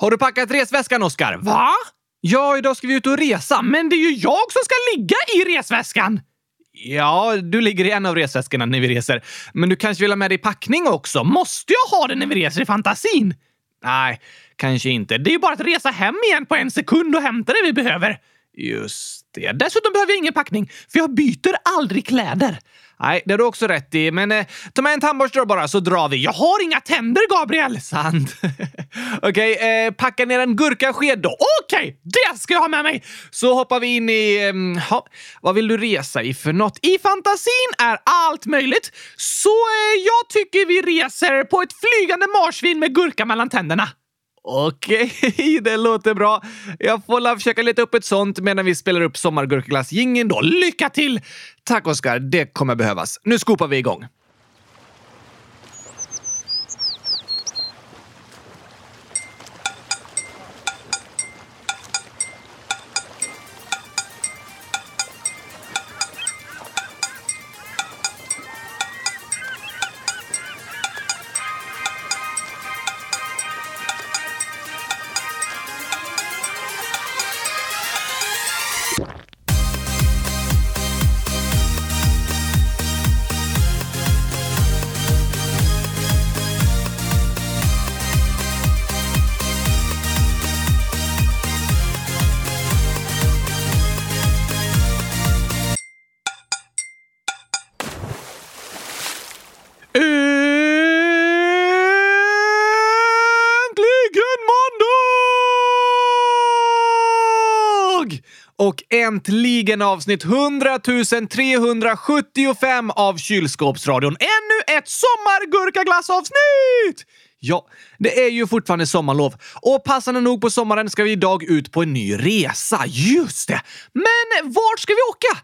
Har du packat resväskan, Oskar? Va? Ja, idag ska vi ut och resa. Men det är ju jag som ska ligga i resväskan! Ja, du ligger i en av resväskorna när vi reser. Men du kanske vill ha med dig packning också? Måste jag ha det när vi reser i fantasin? Nej, kanske inte. Det är ju bara att resa hem igen på en sekund och hämta det vi behöver. Just det. Dessutom behöver jag ingen packning, för jag byter aldrig kläder. Nej, det har du också rätt i. Men eh, ta med en tandborste bara, så drar vi. Jag har inga tänder, Gabriel! Sant. Okej, okay, eh, packa ner en gurkasked då. Okej, okay, det ska jag ha med mig! Så hoppar vi in i... Eh, ha, vad vill du resa i för något? I fantasin är allt möjligt, så eh, jag tycker vi reser på ett flygande marsvin med gurka mellan tänderna. Okej, det låter bra. Jag får la försöka leta upp ett sånt medan vi spelar upp sommargurkaglass då. Lycka till! Tack Oskar, det kommer behövas. Nu skopar vi igång. Och äntligen avsnitt 100 375 av Kylskåpsradion. Ännu ett sommargurkaglassavsnitt! Ja, det är ju fortfarande sommarlov och passande nog på sommaren ska vi idag ut på en ny resa. Just det! Men vart ska vi åka?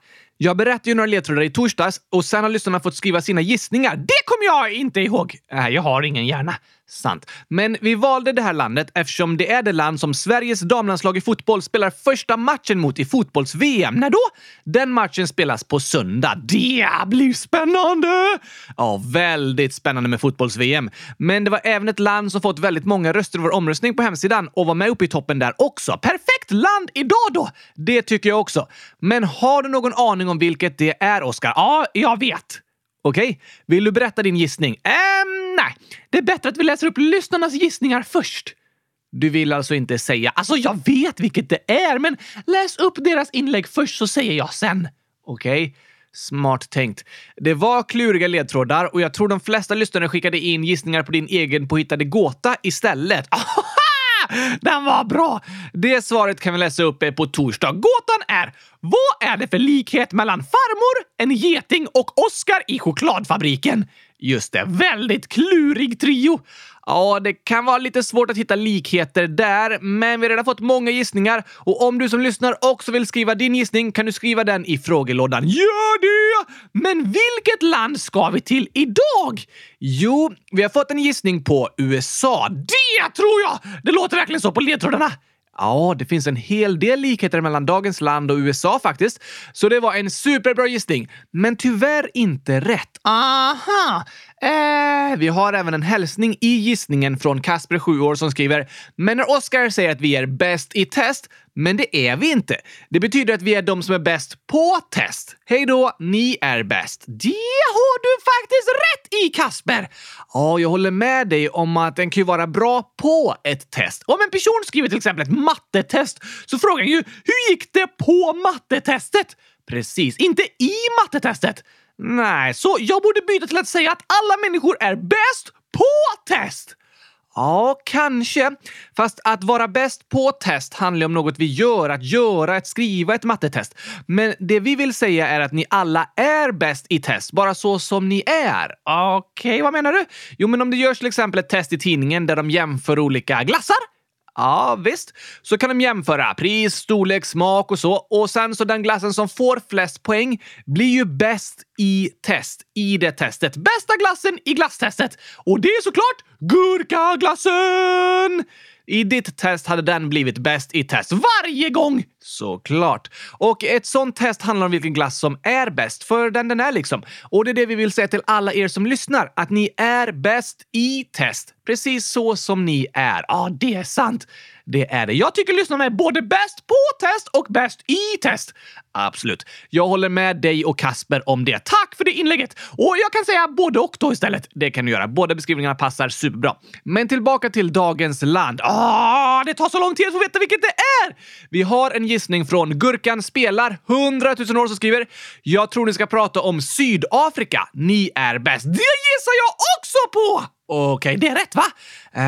Jag berättade ju några ledtrådar i torsdags och sen har lyssnarna fått skriva sina gissningar. Det kommer jag inte ihåg! Äh, jag har ingen hjärna. Sant. Men vi valde det här landet eftersom det är det land som Sveriges damlandslag i fotboll spelar första matchen mot i fotbolls-VM. När då? Den matchen spelas på söndag. Det blir spännande! Ja, väldigt spännande med fotbolls-VM. Men det var även ett land som fått väldigt många röster i vår omröstning på hemsidan och var med uppe i toppen där också. Perfekt land idag då! Det tycker jag också. Men har du någon aning om vilket det är, Oskar? Ja, jag vet. Okej, okay. vill du berätta din gissning? Ähm, nej. Det är bättre att vi läser upp lyssnarnas gissningar först. Du vill alltså inte säga “Alltså, jag vet vilket det är, men läs upp deras inlägg först så säger jag sen”. Okej. Okay. Smart tänkt. Det var kluriga ledtrådar och jag tror de flesta lyssnare skickade in gissningar på din egen påhittade gåta istället. Ah, Den var bra! Det svaret kan vi läsa upp eh, på torsdag. Gåtan är vad är det för likhet mellan farmor, en geting och Oscar i chokladfabriken? Just det, väldigt klurig trio. Ja, det kan vara lite svårt att hitta likheter där, men vi har redan fått många gissningar och om du som lyssnar också vill skriva din gissning kan du skriva den i frågelådan. Gör det! Men vilket land ska vi till idag? Jo, vi har fått en gissning på USA. Det tror jag! Det låter verkligen så på ledtrådarna. Ja, det finns en hel del likheter mellan dagens land och USA faktiskt. Så det var en superbra gissning, men tyvärr inte rätt. Aha! Eh, vi har även en hälsning i gissningen från Kasper, 7 år, som skriver “Men när Oscar säger att vi är bäst i test, men det är vi inte. Det betyder att vi är de som är bäst på test. Hej då, ni är bäst.” Det har du faktiskt rätt i, Kasper! Ja, jag håller med dig om att en kan ju vara bra på ett test. Om en person skriver till exempel ett mattetest så frågar han ju “Hur gick det på mattetestet?” Precis, inte i mattetestet. Nej, så jag borde byta till att säga att alla människor är bäst på test! Ja, kanske. Fast att vara bäst på test handlar om något vi gör, att göra, att skriva ett mattetest. Men det vi vill säga är att ni alla är bäst i test, bara så som ni är. Okej, okay, vad menar du? Jo, men om det görs till exempel ett test i tidningen där de jämför olika glassar Ja, visst. Så kan de jämföra pris, storlek, smak och så. Och sen så den glassen som får flest poäng blir ju bäst i test, i det testet. Bästa glassen i glasstestet! Och det är såklart gurkaglassen! I ditt test hade den blivit bäst i test varje gång! Såklart. Och ett sånt test handlar om vilken glass som är bäst, för den den är liksom. Och det är det vi vill säga till alla er som lyssnar, att ni är bäst i test. Precis så som ni är. Ja, det är sant. Det är det. Jag tycker lyssnarna är både bäst på test och bäst i test. Absolut. Jag håller med dig och Kasper om det. Tack för det inlägget! Och jag kan säga både och då istället. Det kan du göra. Båda beskrivningarna passar superbra. Men tillbaka till dagens land. Ah, det tar så lång tid att få veta vilket det är! Vi har en gissning från Gurkan spelar 100 000 år som skriver “Jag tror ni ska prata om Sydafrika. Ni är bäst.” Det gissar jag också på! Okej, det är rätt va?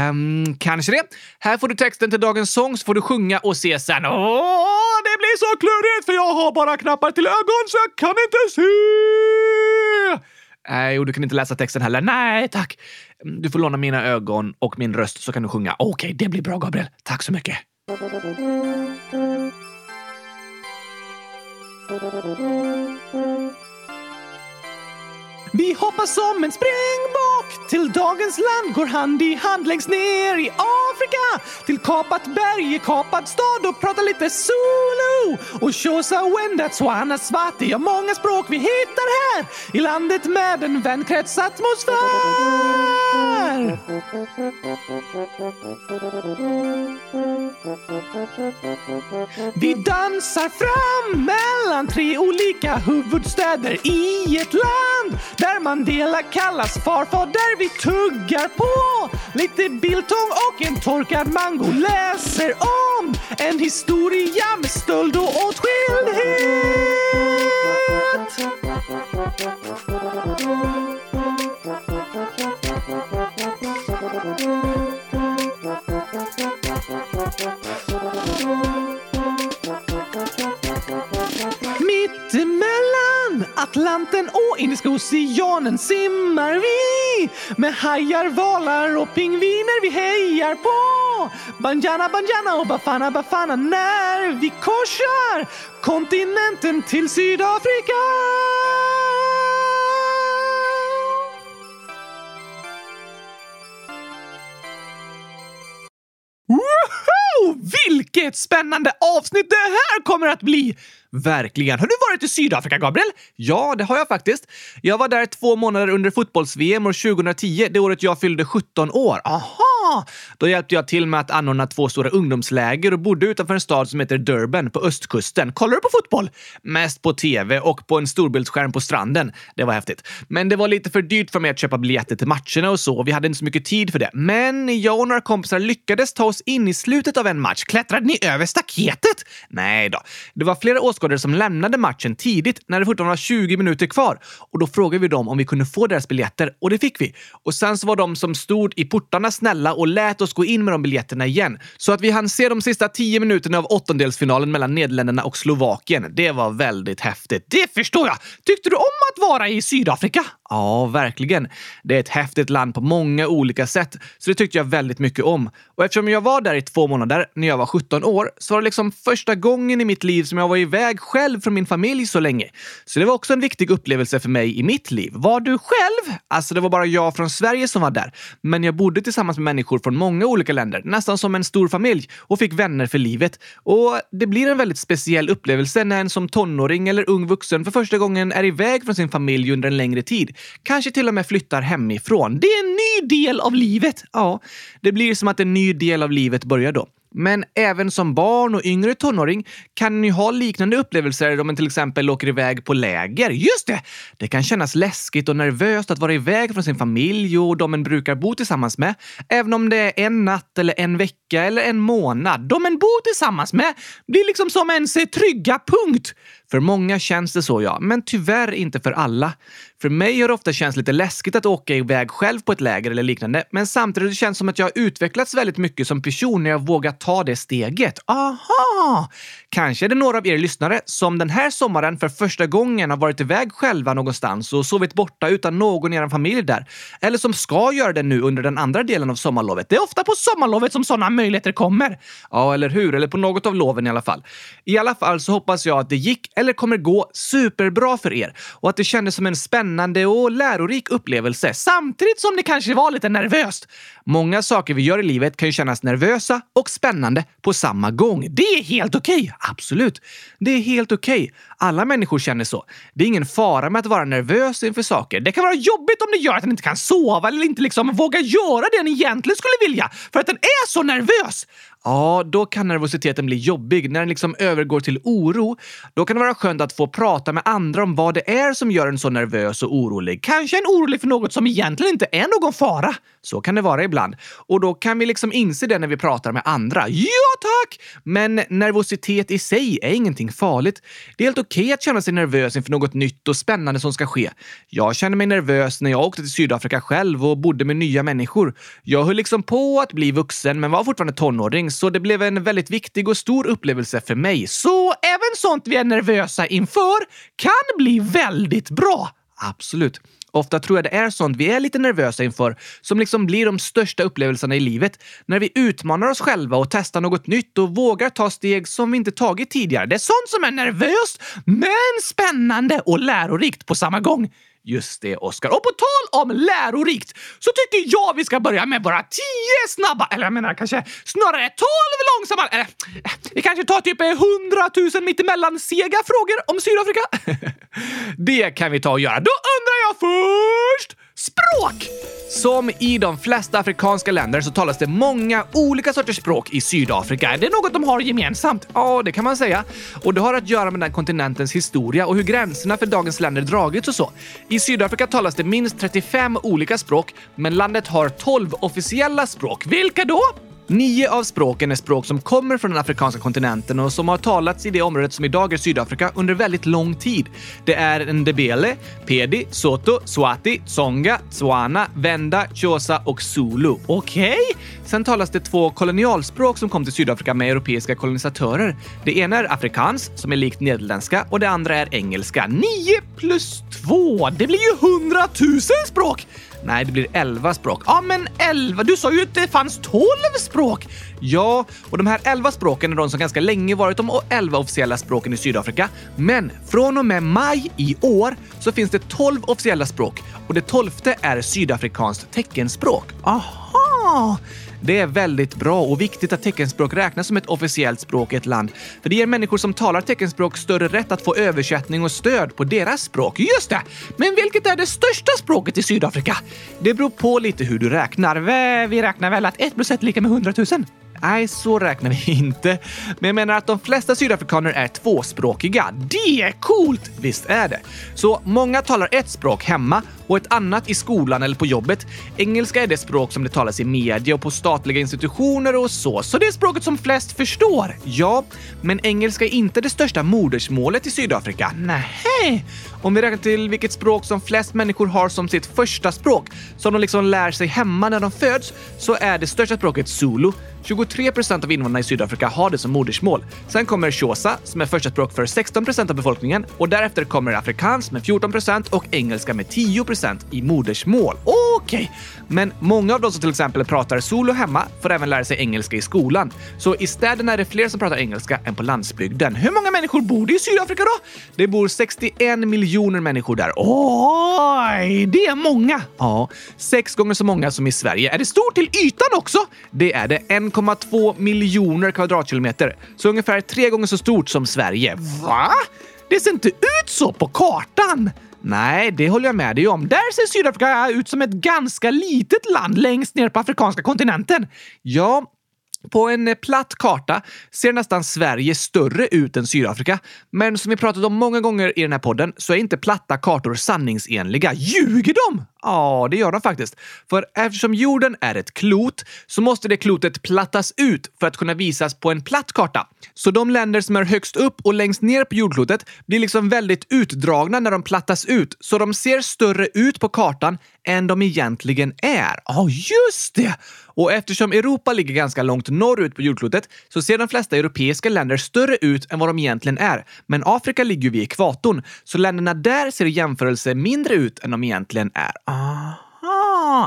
Um, kanske det. Här får du texten till dagens sång så får du sjunga och se sen. Åh, det blir så klurigt för jag har bara knappar till ögon så jag kan inte se! Nej, och du kan inte läsa texten heller. Nej, tack. Du får låna mina ögon och min röst så kan du sjunga. Okej, det blir bra Gabriel. Tack så mycket. Vi hoppar som en springbok till dagens land går hand i hand längst ner i Afrika till kapat berg i kapad stad och pratar lite Zulu och shosa Wenda Tswana Swati. Ja, många språk vi hittar här i landet med en vänkretsatmosfär. Vi dansar fram mellan tre olika huvudstäder i ett land där Mandela kallas farfar där vi tuggar på lite biltång och en torkad mango läser om en historia med stöld och åtskildhet. Atlanten och Indiska oceanen simmar vi med hajar, valar och pingviner vi hejar på. Banjana, banjana och bafana, bafana när vi korsar kontinenten till Sydafrika. Woho! Vilket spännande avsnitt det här kommer att bli! Verkligen. Har du varit i Sydafrika, Gabriel? Ja, det har jag faktiskt. Jag var där två månader under fotbolls-VM år 2010, det året jag fyllde 17 år. Aha! Då hjälpte jag till med att anordna två stora ungdomsläger och bodde utanför en stad som heter Durban på östkusten. Kollar du på fotboll? Mest på tv och på en storbildsskärm på stranden. Det var häftigt. Men det var lite för dyrt för mig att köpa biljetter till matcherna och så. Vi hade inte så mycket tid för det. Men jag och några kompisar lyckades ta oss in i slutet av en match. Klättrade ni över staketet? Nej då. Det var flera åskådare åskådare som lämnade matchen tidigt när det fortfarande var 20 minuter kvar. Och då frågade vi dem om vi kunde få deras biljetter och det fick vi. Och sen så var de som stod i portarna snälla och lät oss gå in med de biljetterna igen. Så att vi hann se de sista tio minuterna av åttondelsfinalen mellan Nederländerna och Slovakien. Det var väldigt häftigt. Det förstår jag! Tyckte du om att vara i Sydafrika? Ja, verkligen. Det är ett häftigt land på många olika sätt, så det tyckte jag väldigt mycket om. Och eftersom jag var där i två månader när jag var 17 år så var det liksom första gången i mitt liv som jag var iväg själv från min familj så länge. Så det var också en viktig upplevelse för mig i mitt liv. Var du själv? Alltså, det var bara jag från Sverige som var där. Men jag bodde tillsammans med människor från många olika länder, nästan som en stor familj och fick vänner för livet. Och det blir en väldigt speciell upplevelse när en som tonåring eller ung vuxen för första gången är iväg från sin familj under en längre tid. Kanske till och med flyttar hemifrån. Det är en ny del av livet. Ja, det blir som att en ny del av livet börjar då. Men även som barn och yngre tonåring kan ni ha liknande upplevelser om man till exempel åker iväg på läger. Just det! Det kan kännas läskigt och nervöst att vara iväg från sin familj och de en brukar bo tillsammans med. Även om det är en natt eller en vecka eller en månad. De en bor tillsammans med blir liksom som ens trygga punkt. För många känns det så, ja. Men tyvärr inte för alla. För mig har det ofta känts lite läskigt att åka iväg själv på ett läger eller liknande. Men samtidigt känns det som att jag har utvecklats väldigt mycket som person när jag vågat ta det steget. Aha! Kanske är det några av er lyssnare som den här sommaren för första gången har varit iväg själva någonstans och sovit borta utan någon i er familj där. Eller som ska göra det nu under den andra delen av sommarlovet. Det är ofta på sommarlovet som sådana möjligheter kommer. Ja, eller hur? Eller på något av loven i alla fall. I alla fall så hoppas jag att det gick eller kommer gå superbra för er och att det kändes som en spännande och lärorik upplevelse samtidigt som det kanske var lite nervöst. Många saker vi gör i livet kan ju kännas nervösa och spännande på samma gång. Det är helt okej. Okay. Absolut. Det är helt okej. Okay. Alla människor känner så. Det är ingen fara med att vara nervös inför saker. Det kan vara jobbigt om det gör att en inte kan sova eller inte liksom vågar göra det en egentligen skulle vilja för att en är så nervös. Ja, då kan nervositeten bli jobbig. När den liksom övergår till oro, då kan det vara skönt att få prata med andra om vad det är som gör en så nervös och orolig. Kanske en orolig för något som egentligen inte är någon fara. Så kan det vara ibland. Och då kan vi liksom inse det när vi pratar med andra. Ja, tack! Men nervositet i sig är ingenting farligt. Det är helt okej okay att känna sig nervös inför något nytt och spännande som ska ske. Jag kände mig nervös när jag åkte till Sydafrika själv och bodde med nya människor. Jag höll liksom på att bli vuxen, men var fortfarande tonåring, så det blev en väldigt viktig och stor upplevelse för mig. Så även sånt vi är nervösa inför kan bli väldigt bra. Absolut. Ofta tror jag det är sånt vi är lite nervösa inför som liksom blir de största upplevelserna i livet. När vi utmanar oss själva och testar något nytt och vågar ta steg som vi inte tagit tidigare. Det är sånt som är nervöst, men spännande och lärorikt på samma gång. Just det, Oskar. Och på tal om lärorikt så tycker jag vi ska börja med bara tio snabba, eller jag menar kanske snarare tolv långsamma, eller vi kanske tar typ hundratusen mittemellan sega frågor om Sydafrika. det kan vi ta och göra. Då undrar jag först Språk! Som i de flesta afrikanska länder så talas det många olika sorters språk i Sydafrika. Är det något de har gemensamt? Ja, det kan man säga. Och det har att göra med den kontinentens historia och hur gränserna för dagens länder dragits och så. I Sydafrika talas det minst 35 olika språk, men landet har 12 officiella språk. Vilka då? Nio av språken är språk som kommer från den afrikanska kontinenten och som har talats i det området som idag är Sydafrika under väldigt lång tid. Det är ndebele, pedi, soto, swati, tsonga, tswana, venda, xhosa och zulu. Okej? Okay. Sen talas det två kolonialspråk som kom till Sydafrika med europeiska kolonisatörer. Det ena är afrikans, som är likt nederländska, och det andra är engelska. Nio plus två, det blir ju hundratusen språk! Nej, det blir 11 språk. Ja, men 11? Du sa ju att det fanns 12 språk! Ja, och de här 11 språken är de som ganska länge varit de 11 officiella språken i Sydafrika. Men från och med maj i år så finns det 12 officiella språk och det tolfte är sydafrikanskt teckenspråk. Aha! Det är väldigt bra och viktigt att teckenspråk räknas som ett officiellt språk i ett land, för det ger människor som talar teckenspråk större rätt att få översättning och stöd på deras språk. Just det! Men vilket är det största språket i Sydafrika? Det beror på lite hur du räknar. Vi räknar väl att 1 plus 1 är lika med 100 000? Nej, så räknar vi inte. Men jag menar att de flesta sydafrikaner är tvåspråkiga. Det är coolt! Visst är det. Så många talar ett språk hemma och ett annat i skolan eller på jobbet. Engelska är det språk som det talas i media och på statliga institutioner och så. Så det är språket som flest förstår? Ja, men engelska är inte det största modersmålet i Sydafrika. Nej. Om vi räknar till vilket språk som flest människor har som sitt första språk, som de liksom lär sig hemma när de föds, så är det största språket zulu. 23 procent av invånarna i Sydafrika har det som modersmål. Sen kommer xhosa, som är första språk för 16 procent av befolkningen och därefter kommer afrikans med 14 procent och engelska med 10 procent i modersmål. Okej, okay. men många av de som till exempel pratar solo hemma får även lära sig engelska i skolan. Så i städerna är det fler som pratar engelska än på landsbygden. Hur många människor bor det i Sydafrika då? Det bor 61 miljoner människor där. Oj, det är många! Ja, sex gånger så många som i Sverige. Är det stort till ytan också? Det är det. 1,2 miljoner kvadratkilometer. Så ungefär tre gånger så stort som Sverige. Va? Det ser inte ut så på kartan! Nej, det håller jag med dig om. Där ser Sydafrika ut som ett ganska litet land längst ner på afrikanska kontinenten. Ja, på en platt karta ser nästan Sverige större ut än Sydafrika. Men som vi pratat om många gånger i den här podden så är inte platta kartor sanningsenliga. Ljuger de? Ja, det gör de faktiskt. För eftersom jorden är ett klot så måste det klotet plattas ut för att kunna visas på en platt karta. Så de länder som är högst upp och längst ner på jordklotet blir liksom väldigt utdragna när de plattas ut, så de ser större ut på kartan än de egentligen är. Ja, oh, just det! Och eftersom Europa ligger ganska långt norrut på jordklotet så ser de flesta europeiska länder större ut än vad de egentligen är. Men Afrika ligger ju vid ekvatorn, så länderna där ser i jämförelse mindre ut än de egentligen är. Ah. Aha!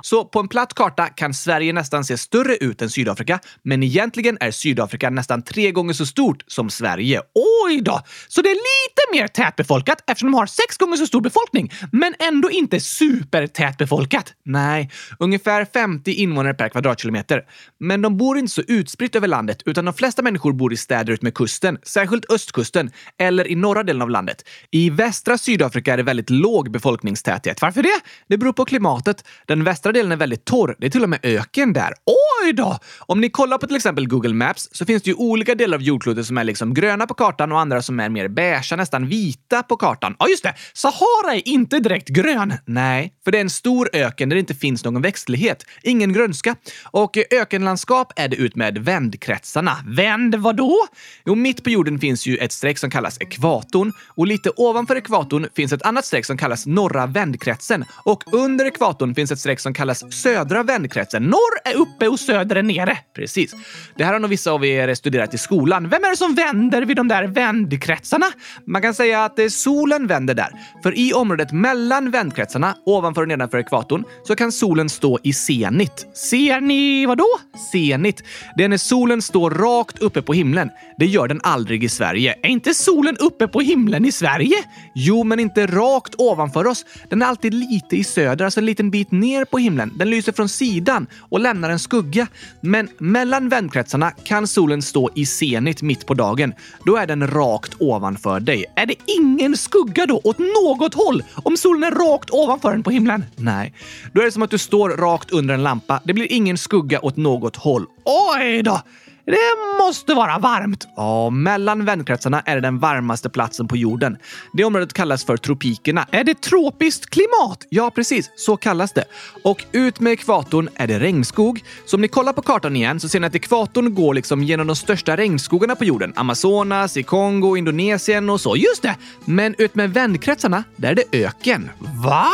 Så på en platt karta kan Sverige nästan se större ut än Sydafrika, men egentligen är Sydafrika nästan tre gånger så stort som Sverige. Oj då! Så det är lite mer tätbefolkat eftersom de har sex gånger så stor befolkning, men ändå inte supertätbefolkat. Nej, ungefär 50 invånare per kvadratkilometer. Men de bor inte så utspritt över landet, utan de flesta människor bor i städer utmed kusten, särskilt östkusten, eller i norra delen av landet. I västra Sydafrika är det väldigt låg befolkningstäthet. Varför det? Det beror på klimatet. Den västra delen är väldigt torr. Det är till och med öken där. Oj då! Om ni kollar på till exempel Google Maps så finns det ju olika delar av jordklotet som är liksom gröna på kartan och andra som är mer beige, nästan vita på kartan. Ja, just det. Sahara är inte direkt grön. Nej, för det är en stor öken där det inte finns någon växtlighet. Ingen grönska. Och ökenlandskap är det ut med vändkretsarna. Vänd vadå? Jo, mitt på jorden finns ju ett streck som kallas ekvatorn och lite ovanför ekvatorn finns ett annat streck som kallas norra vändkretsen och under ekvatorn finns ett streck som kallas södra vändkretsen. Norr är uppe och söder är nere. Precis. Det här har nog vissa av er studerat i skolan. Vem är det som vänder vid de där vändkretsarna? Man kan säga att eh, solen vänder där. För i området mellan vändkretsarna, ovanför och nedanför ekvatorn, så kan solen stå i zenit. Ser ni vadå? Zenit. Det är när solen står rakt uppe på himlen. Det gör den aldrig i Sverige. Är inte solen uppe på himlen i Sverige? Jo, men inte rakt ovanför oss. Den är alltid lite i söder, alltså en liten bit ner på himlen. Den lyser från sidan och lämnar en skugga. Men mellan vändkretsarna kan solen stå i zenit mitt på dagen. Då är den rakt ovanför dig. Är det ingen skugga då åt något håll om solen är rakt ovanför den på himlen? Nej, då är det som att du står rakt under en lampa. Det blir ingen skugga åt något håll. Oj då! Det måste vara varmt. Ja, mellan vändkretsarna är det den varmaste platsen på jorden. Det området kallas för tropikerna. Är det tropiskt klimat? Ja, precis. Så kallas det. Och ut med ekvatorn är det regnskog. Så om ni kollar på kartan igen så ser ni att ekvatorn går liksom genom de största regnskogarna på jorden. Amazonas, i Kongo, Indonesien och så. Just det! Men ut med vändkretsarna, där är det öken. Va?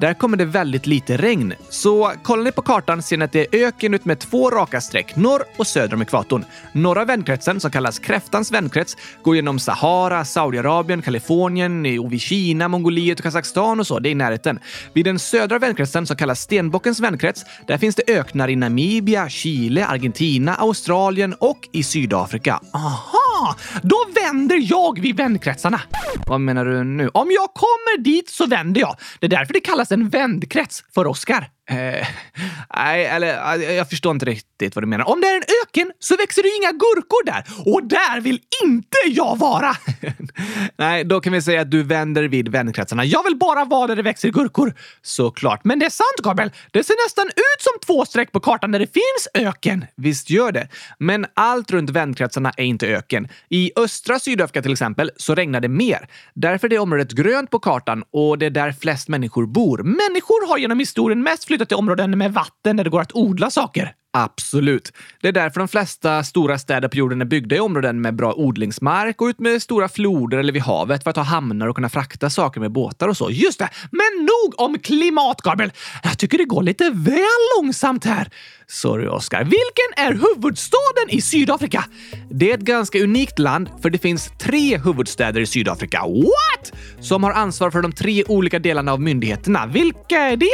Där kommer det väldigt lite regn. Så kollar ni på kartan ser ni att det är öken ut med två raka streck norr och söder om ekvatorn. Norra vändkretsen, som kallas kräftans vändkrets, går genom Sahara, Saudiarabien, Kalifornien, och vid Kina, Mongoliet och Kazakstan och så. Det är i närheten. Vid den södra vändkretsen, som kallas stenbockens vändkrets, där finns det öknar i Namibia, Chile, Argentina, Australien och i Sydafrika. Aha! Då vänder jag vid vändkretsarna. Vad menar du nu? Om jag kommer dit så vänder jag. Det är därför det kallas en vändkrets för Oscar. Eh, nej, eller jag förstår inte riktigt vad du menar. Om det är en öken så växer det ju inga gurkor där och där vill inte jag vara! nej, då kan vi säga att du vänder vid vänkretsarna. Jag vill bara vara där det växer gurkor. Såklart. Men det är sant, Gabriel. Det ser nästan ut som två streck på kartan där det finns öken. Visst gör det. Men allt runt vänkretsarna är inte öken. I östra Sydafrika till exempel så regnar det mer. Därför är det området grönt på kartan och det är där flest människor bor. Människor har genom historien mest flytta till områden med vatten där det går att odla saker. Absolut. Det är därför de flesta stora städer på jorden är byggda i områden med bra odlingsmark och ut med stora floder eller vid havet för att ha hamnar och kunna frakta saker med båtar och så. Just det! Men nog om klimat, Gabriel! Jag tycker det går lite väl långsamt här. Sorry, Oscar. Vilken är huvudstaden i Sydafrika? Det är ett ganska unikt land, för det finns tre huvudstäder i Sydafrika. What? Som har ansvar för de tre olika delarna av myndigheterna. Vilka är det?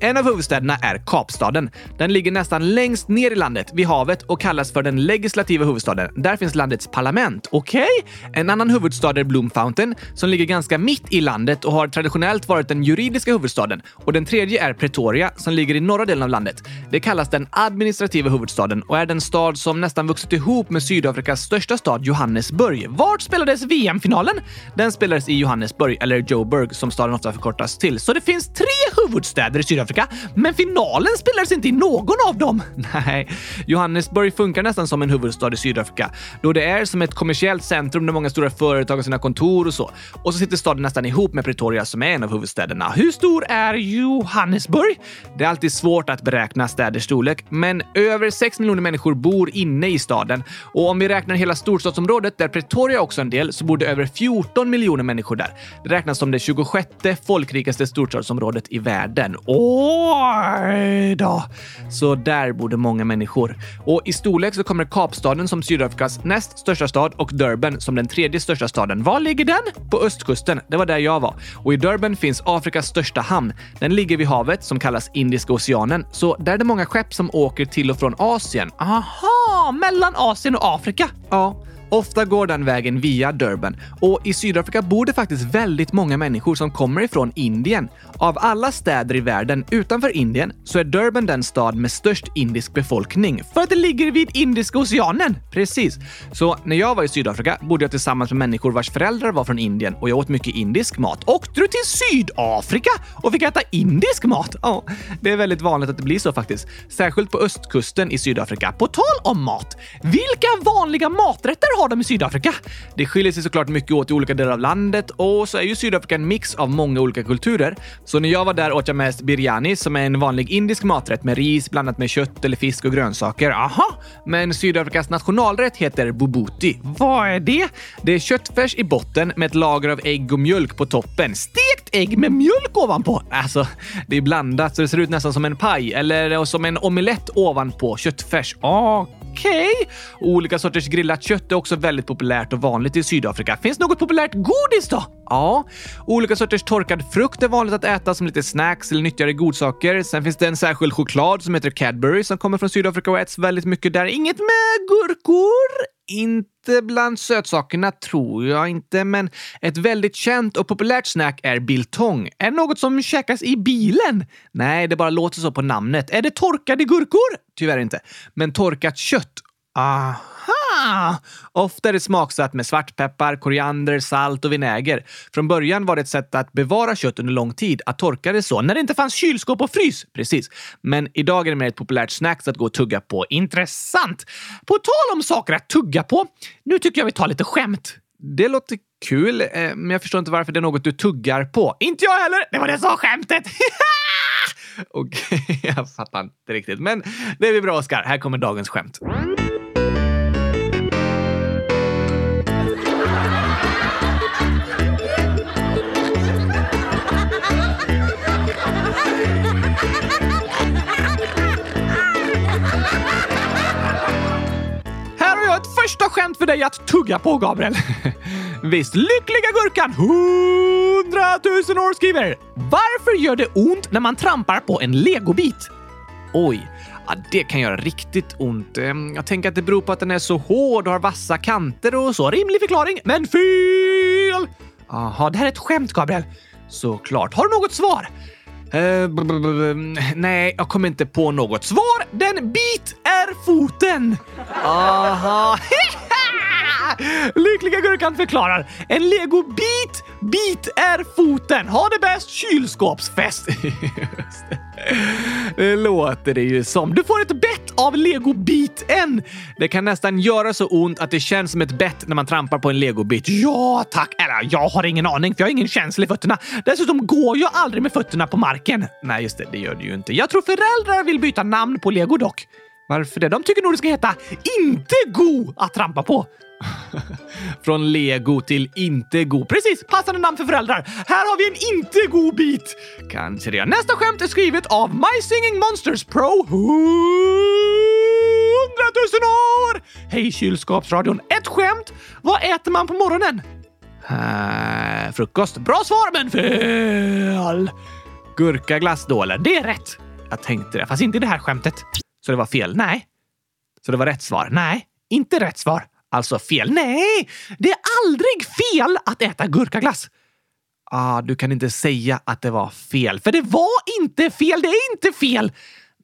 En av huvudstäderna är Kapstaden. Den ligger nästan längst ner i landet, vid havet, och kallas för den legislativa huvudstaden. Där finns landets parlament. Okej? Okay? En annan huvudstad är Bloom Fountain, som ligger ganska mitt i landet och har traditionellt varit den juridiska huvudstaden. Och den tredje är Pretoria, som ligger i norra delen av landet. Det kallas den administrativa huvudstaden och är den stad som nästan vuxit ihop med Sydafrikas största stad Johannesburg. Vart spelades VM-finalen? Den spelades i Johannesburg, eller Joburg som staden ofta förkortas till. Så det finns tre huvudstäder i Sydafrika, men finalen spelades inte i någon av dem? Nej, Johannesburg funkar nästan som en huvudstad i Sydafrika, då det är som ett kommersiellt centrum där många stora företag har sina kontor och så. Och så sitter staden nästan ihop med Pretoria som är en av huvudstäderna. Hur stor är Johannesburg? Det är alltid svårt att beräkna städers storlek, men över 6 miljoner människor bor inne i staden. Och om vi räknar hela storstadsområdet, där Pretoria också är en del, så bor det över 14 miljoner människor där. Det räknas som det 26 folkrikaste storstadsområdet i världen. Oj då! Så där borde många människor. Och i storlek så kommer Kapstaden som Sydafrikas näst största stad och Durban som den tredje största staden. Var ligger den? På östkusten. Det var där jag var. Och i Durban finns Afrikas största hamn. Den ligger vid havet som kallas Indiska oceanen. Så där är det många skepp som åker till och från Asien. Aha, mellan Asien och Afrika. Ja, ofta går den vägen via Durban. Och i Sydafrika bor det faktiskt väldigt många människor som kommer ifrån Indien. Av alla städer i världen utanför Indien så är Durban den stad med störst indisk befolkning. För att det ligger vid Indiska oceanen. Precis. Så när jag var i Sydafrika bodde jag tillsammans med människor vars föräldrar var från Indien och jag åt mycket indisk mat. Åkte du till Sydafrika och fick äta indisk mat? Ja, det är väldigt vanligt att det blir så faktiskt. Särskilt på östkusten i Sydafrika. På tal om mat, vilka vanliga maträtter har har de i Sydafrika? Det skiljer sig såklart mycket åt i olika delar av landet och så är ju Sydafrika en mix av många olika kulturer. Så när jag var där åt jag mest biryani som är en vanlig indisk maträtt med ris blandat med kött eller fisk och grönsaker. Aha! Men Sydafrikas nationalrätt heter bubuti. Vad är det? Det är köttfärs i botten med ett lager av ägg och mjölk på toppen. Stekt ägg med mjölk ovanpå? Alltså, det är blandat så det ser ut nästan som en paj eller som en omelett ovanpå köttfärs. Okej. Okay. Olika sorters grillat kött är också väldigt populärt och vanligt i Sydafrika. Finns något populärt godis då? Ja, olika sorters torkad frukt är vanligt att äta som lite snacks eller nyttigare godsaker. Sen finns det en särskild choklad som heter Cadbury som kommer från Sydafrika och äts väldigt mycket där. Inget med gurkor? Inte bland sötsakerna tror jag inte, men ett väldigt känt och populärt snack är biltong. Är det något som käkas i bilen? Nej, det bara låter så på namnet. Är det torkade gurkor? Tyvärr inte. Men torkat kött. Aha! Ofta är det smaksatt med svartpeppar, koriander, salt och vinäger. Från början var det ett sätt att bevara kött under lång tid, att torka det så, när det inte fanns kylskåp och frys. Precis. Men idag är det mer ett populärt snacks att gå och tugga på. Intressant! På tal om saker att tugga på, nu tycker jag vi tar lite skämt. Det låter kul, eh, men jag förstår inte varför det är något du tuggar på. Inte jag heller! Det var det som var skämtet! Okej, okay, jag fattar inte riktigt. Men det är bra, Oskar. Här kommer dagens skämt. Första skämt för dig att tugga på, Gabriel. Visst, lyckliga gurkan, 100 000 år skriver. Varför gör det ont när man trampar på en legobit? Oj, ja, det kan göra riktigt ont. Ehm, jag tänker att det beror på att den är så hård och har vassa kanter och så. Rimlig förklaring, men fel! Jaha, det här är ett skämt, Gabriel. Såklart. Har du något svar? Uh, nej, jag kommer inte på något. Svar! Den bit är foten! Aha! Lyckliga Gurkan förklarar. En legobit, bit är foten. Ha det bäst, kylskåpsfest. det låter det ju som. Du får ett bett av legobiten. Det kan nästan göra så ont att det känns som ett bett när man trampar på en legobit. Ja, tack. Eller jag har ingen aning, för jag har ingen känsla i fötterna. Dessutom går jag aldrig med fötterna på marken. Nej, just det. Det gör du ju inte. Jag tror föräldrar vill byta namn på lego dock. Varför det? De tycker nog det ska heta Inte go att trampa på. Från lego till inte go. Precis! Passande namn för föräldrar. Här har vi en inte go bit. Kanske det. Nästa skämt är skrivet av My Singing Monsters Pro 100 000 år! Hej kylskåpsradion. Ett skämt. Vad äter man på morgonen? Uh, frukost. Bra svar, men fel! Gurkaglass då, eller? Det är rätt. Jag tänkte det, fast inte i det här skämtet. Så det var fel? Nej. Så det var rätt svar? Nej, inte rätt svar. Alltså fel? Nej, det är aldrig fel att äta gurkaglass. Ah, du kan inte säga att det var fel. För det var inte fel, det är inte fel!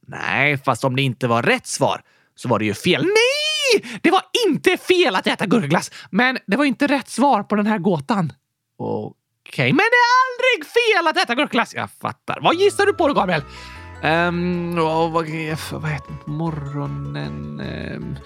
Nej, fast om det inte var rätt svar så var det ju fel. Nej! Det var inte fel att äta gurkaglass, men det var inte rätt svar på den här gåtan. Okej, okay, men det är aldrig fel att äta gurkaglass. Jag fattar. Vad gissar du på då, Gabriel? Um, oh, vad, vad heter det på morgonen? Um,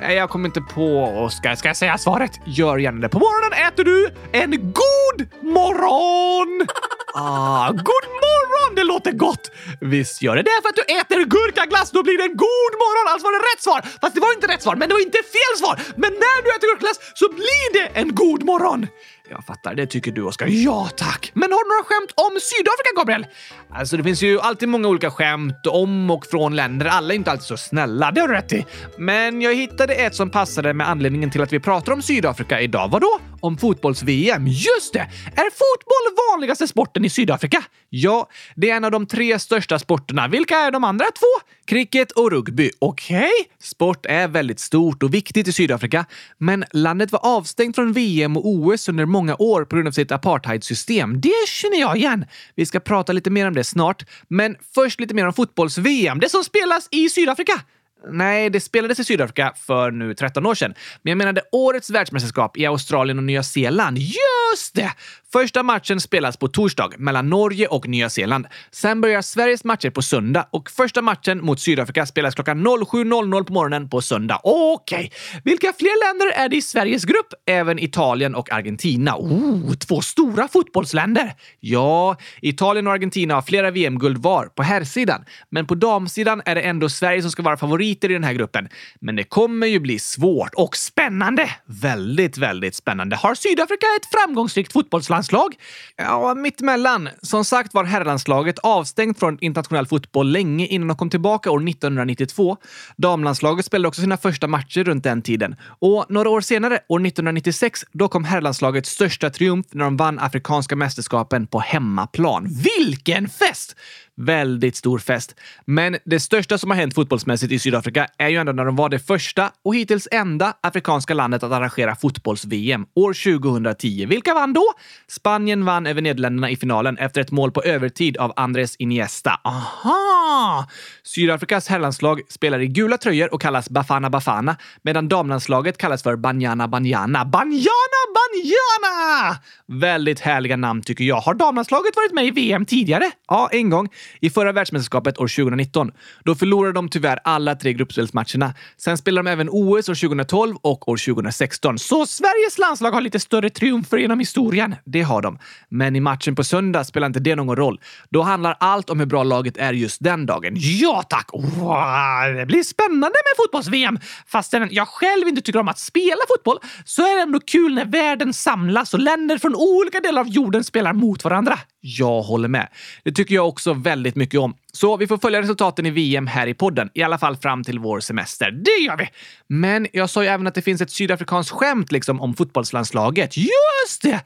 jag kommer inte på, Oskar. Ska jag säga svaret? Gör gärna det. På morgonen äter du en god morgon! ah, god morgon! Det låter gott! Visst gör det. Det för att du äter gurkaglass, då blir det en god morgon! Alltså var det rätt svar! Fast det var inte rätt svar, men det var inte fel svar! Men när du äter gurkaglass så blir det en god morgon! Jag fattar, det tycker du Oskar. Ja tack! Men har du några skämt om Sydafrika, Gabriel? Alltså det finns ju alltid många olika skämt om och från länder. Alla är inte alltid så snälla, det har du rätt i. Men jag hittade ett som passade med anledningen till att vi pratar om Sydafrika idag. Vadå? Om fotbolls-VM. Just det! Är fotboll vanligaste sporten i Sydafrika? Ja, det är en av de tre största sporterna. Vilka är de andra två? Cricket och rugby. Okej? Okay. Sport är väldigt stort och viktigt i Sydafrika, men landet var avstängt från VM och OS under många år på grund av sitt apartheidsystem. Det känner jag igen. Vi ska prata lite mer om det snart, men först lite mer om fotbolls-VM. Det som spelas i Sydafrika. Nej, det spelades i Sydafrika för nu 13 år sedan. Men jag menade årets världsmästerskap i Australien och Nya Zeeland. Just det! Första matchen spelas på torsdag mellan Norge och Nya Zeeland. Sen börjar Sveriges matcher på söndag och första matchen mot Sydafrika spelas klockan 07.00 på morgonen på söndag. Okej, okay. vilka fler länder är det i Sveriges grupp? Även Italien och Argentina. Oh, två stora fotbollsländer! Ja, Italien och Argentina har flera VM-guld var på herrsidan. Men på damsidan är det ändå Sverige som ska vara favoriter i den här gruppen. Men det kommer ju bli svårt och spännande. Väldigt, väldigt spännande. Har Sydafrika ett framgångsrikt fotbollsland herrlandslag? Ja, mittemellan. Som sagt var herrlandslaget avstängt från internationell fotboll länge innan de kom tillbaka år 1992. Damlandslaget spelade också sina första matcher runt den tiden. Och några år senare, år 1996, då kom herrlandslagets största triumf när de vann Afrikanska mästerskapen på hemmaplan. Vilken fest! Väldigt stor fest. Men det största som har hänt fotbollsmässigt i Sydafrika är ju ändå när de var det första och hittills enda afrikanska landet att arrangera fotbolls-VM år 2010. Vilka vann då? Spanien vann över Nederländerna i finalen efter ett mål på övertid av Andres Iniesta. Aha! Sydafrikas herrlandslag spelar i gula tröjor och kallas Bafana Bafana, medan damlandslaget kallas för Banyana Banyana. Banyana Banyana! Väldigt härliga namn tycker jag. Har damlandslaget varit med i VM tidigare? Ja, en gång i förra världsmästerskapet år 2019. Då förlorade de tyvärr alla tre gruppspelsmatcherna. Sen spelade de även OS år 2012 och år 2016. Så Sveriges landslag har lite större triumfer genom historien? Det har de. Men i matchen på söndag spelar inte det någon roll. Då handlar allt om hur bra laget är just den dagen. Ja tack! Wow, det blir spännande med fotbolls-VM. Fastän jag själv inte tycker om att spela fotboll så är det ändå kul när världen samlas och länder från olika delar av jorden spelar mot varandra. Jag håller med. Det tycker jag också väldigt väldigt mycket om. Så vi får följa resultaten i VM här i podden, i alla fall fram till vår semester. Det gör vi! Men jag sa ju även att det finns ett sydafrikanskt skämt liksom om fotbollslandslaget. Just det!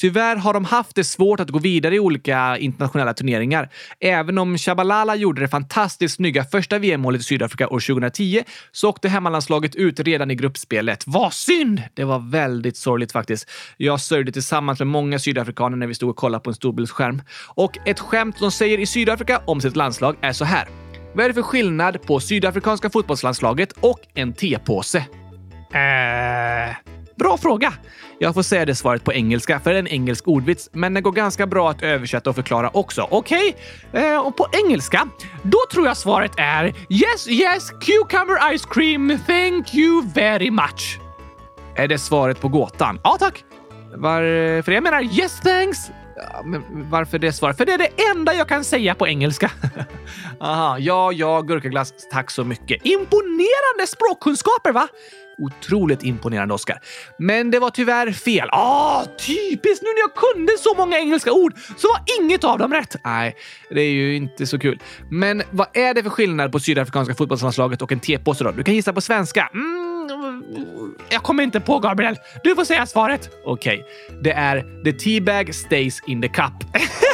Tyvärr har de haft det svårt att gå vidare i olika internationella turneringar. Även om Shabalala gjorde det fantastiskt snygga första VM-målet i Sydafrika år 2010 så åkte hemmalandslaget ut redan i gruppspelet. Vad synd! Det var väldigt sorgligt faktiskt. Jag sörjde tillsammans med många sydafrikaner när vi stod och kollade på en storbildsskärm. Och ett skämt de säger i Sydafrika om sitt landslag är så här. Vad är det för skillnad på sydafrikanska fotbollslandslaget och en tepåse? Eh... Bra fråga! Jag får säga det svaret på engelska, för det är en engelsk ordvits, men den går ganska bra att översätta och förklara också. Okej, okay. eh, och på engelska, då tror jag svaret är Yes, yes, cucumber ice cream, thank you very much. Är det svaret på gåtan? Ja, tack. Varför jag menar yes thanks. Ja, men varför det svaret? För det är det enda jag kan säga på engelska. Aha, ja, ja, gurkaglass. Tack så mycket. Imponerande språkkunskaper, va? Otroligt imponerande, Oscar. Men det var tyvärr fel. Ah, typiskt! Nu när jag kunde så många engelska ord så var inget av dem rätt. Nej, det är ju inte så kul. Men vad är det för skillnad på sydafrikanska fotbollslandslaget och en tepåse då? Du kan gissa på svenska. Mm, jag kommer inte på, Gabriel. Du får säga svaret. Okej, okay. det är “The teabag stays in the cup”.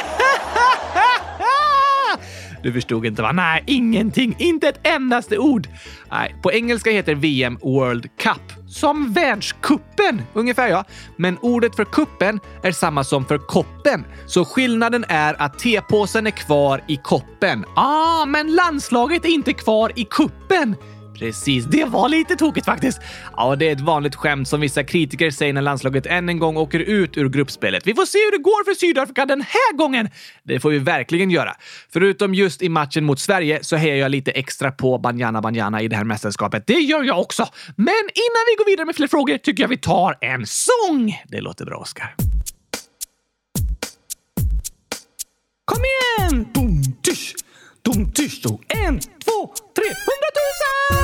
Du förstod inte va? Nej, ingenting. Inte ett endaste ord. Nej, på engelska heter VM World Cup. Som världskuppen? Ungefär ja. Men ordet för kuppen är samma som för koppen. Så skillnaden är att tepåsen är kvar i koppen. Ah, men landslaget är inte kvar i kuppen. Precis, det var lite tokigt faktiskt. Ja, det är ett vanligt skämt som vissa kritiker säger när landslaget än en gång åker ut ur gruppspelet. Vi får se hur det går för Sydafrika den här gången! Det får vi verkligen göra. Förutom just i matchen mot Sverige så hejar jag lite extra på Banyana Banyana i det här mästerskapet. Det gör jag också! Men innan vi går vidare med fler frågor tycker jag vi tar en sång! Det låter bra, Oskar. Kom igen! Boom. Tysch, dum, då. En, två, tre, hundratusen!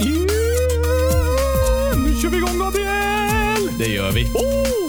Yeah! Nu kör vi igång, Gabriel! Det gör vi. Oh!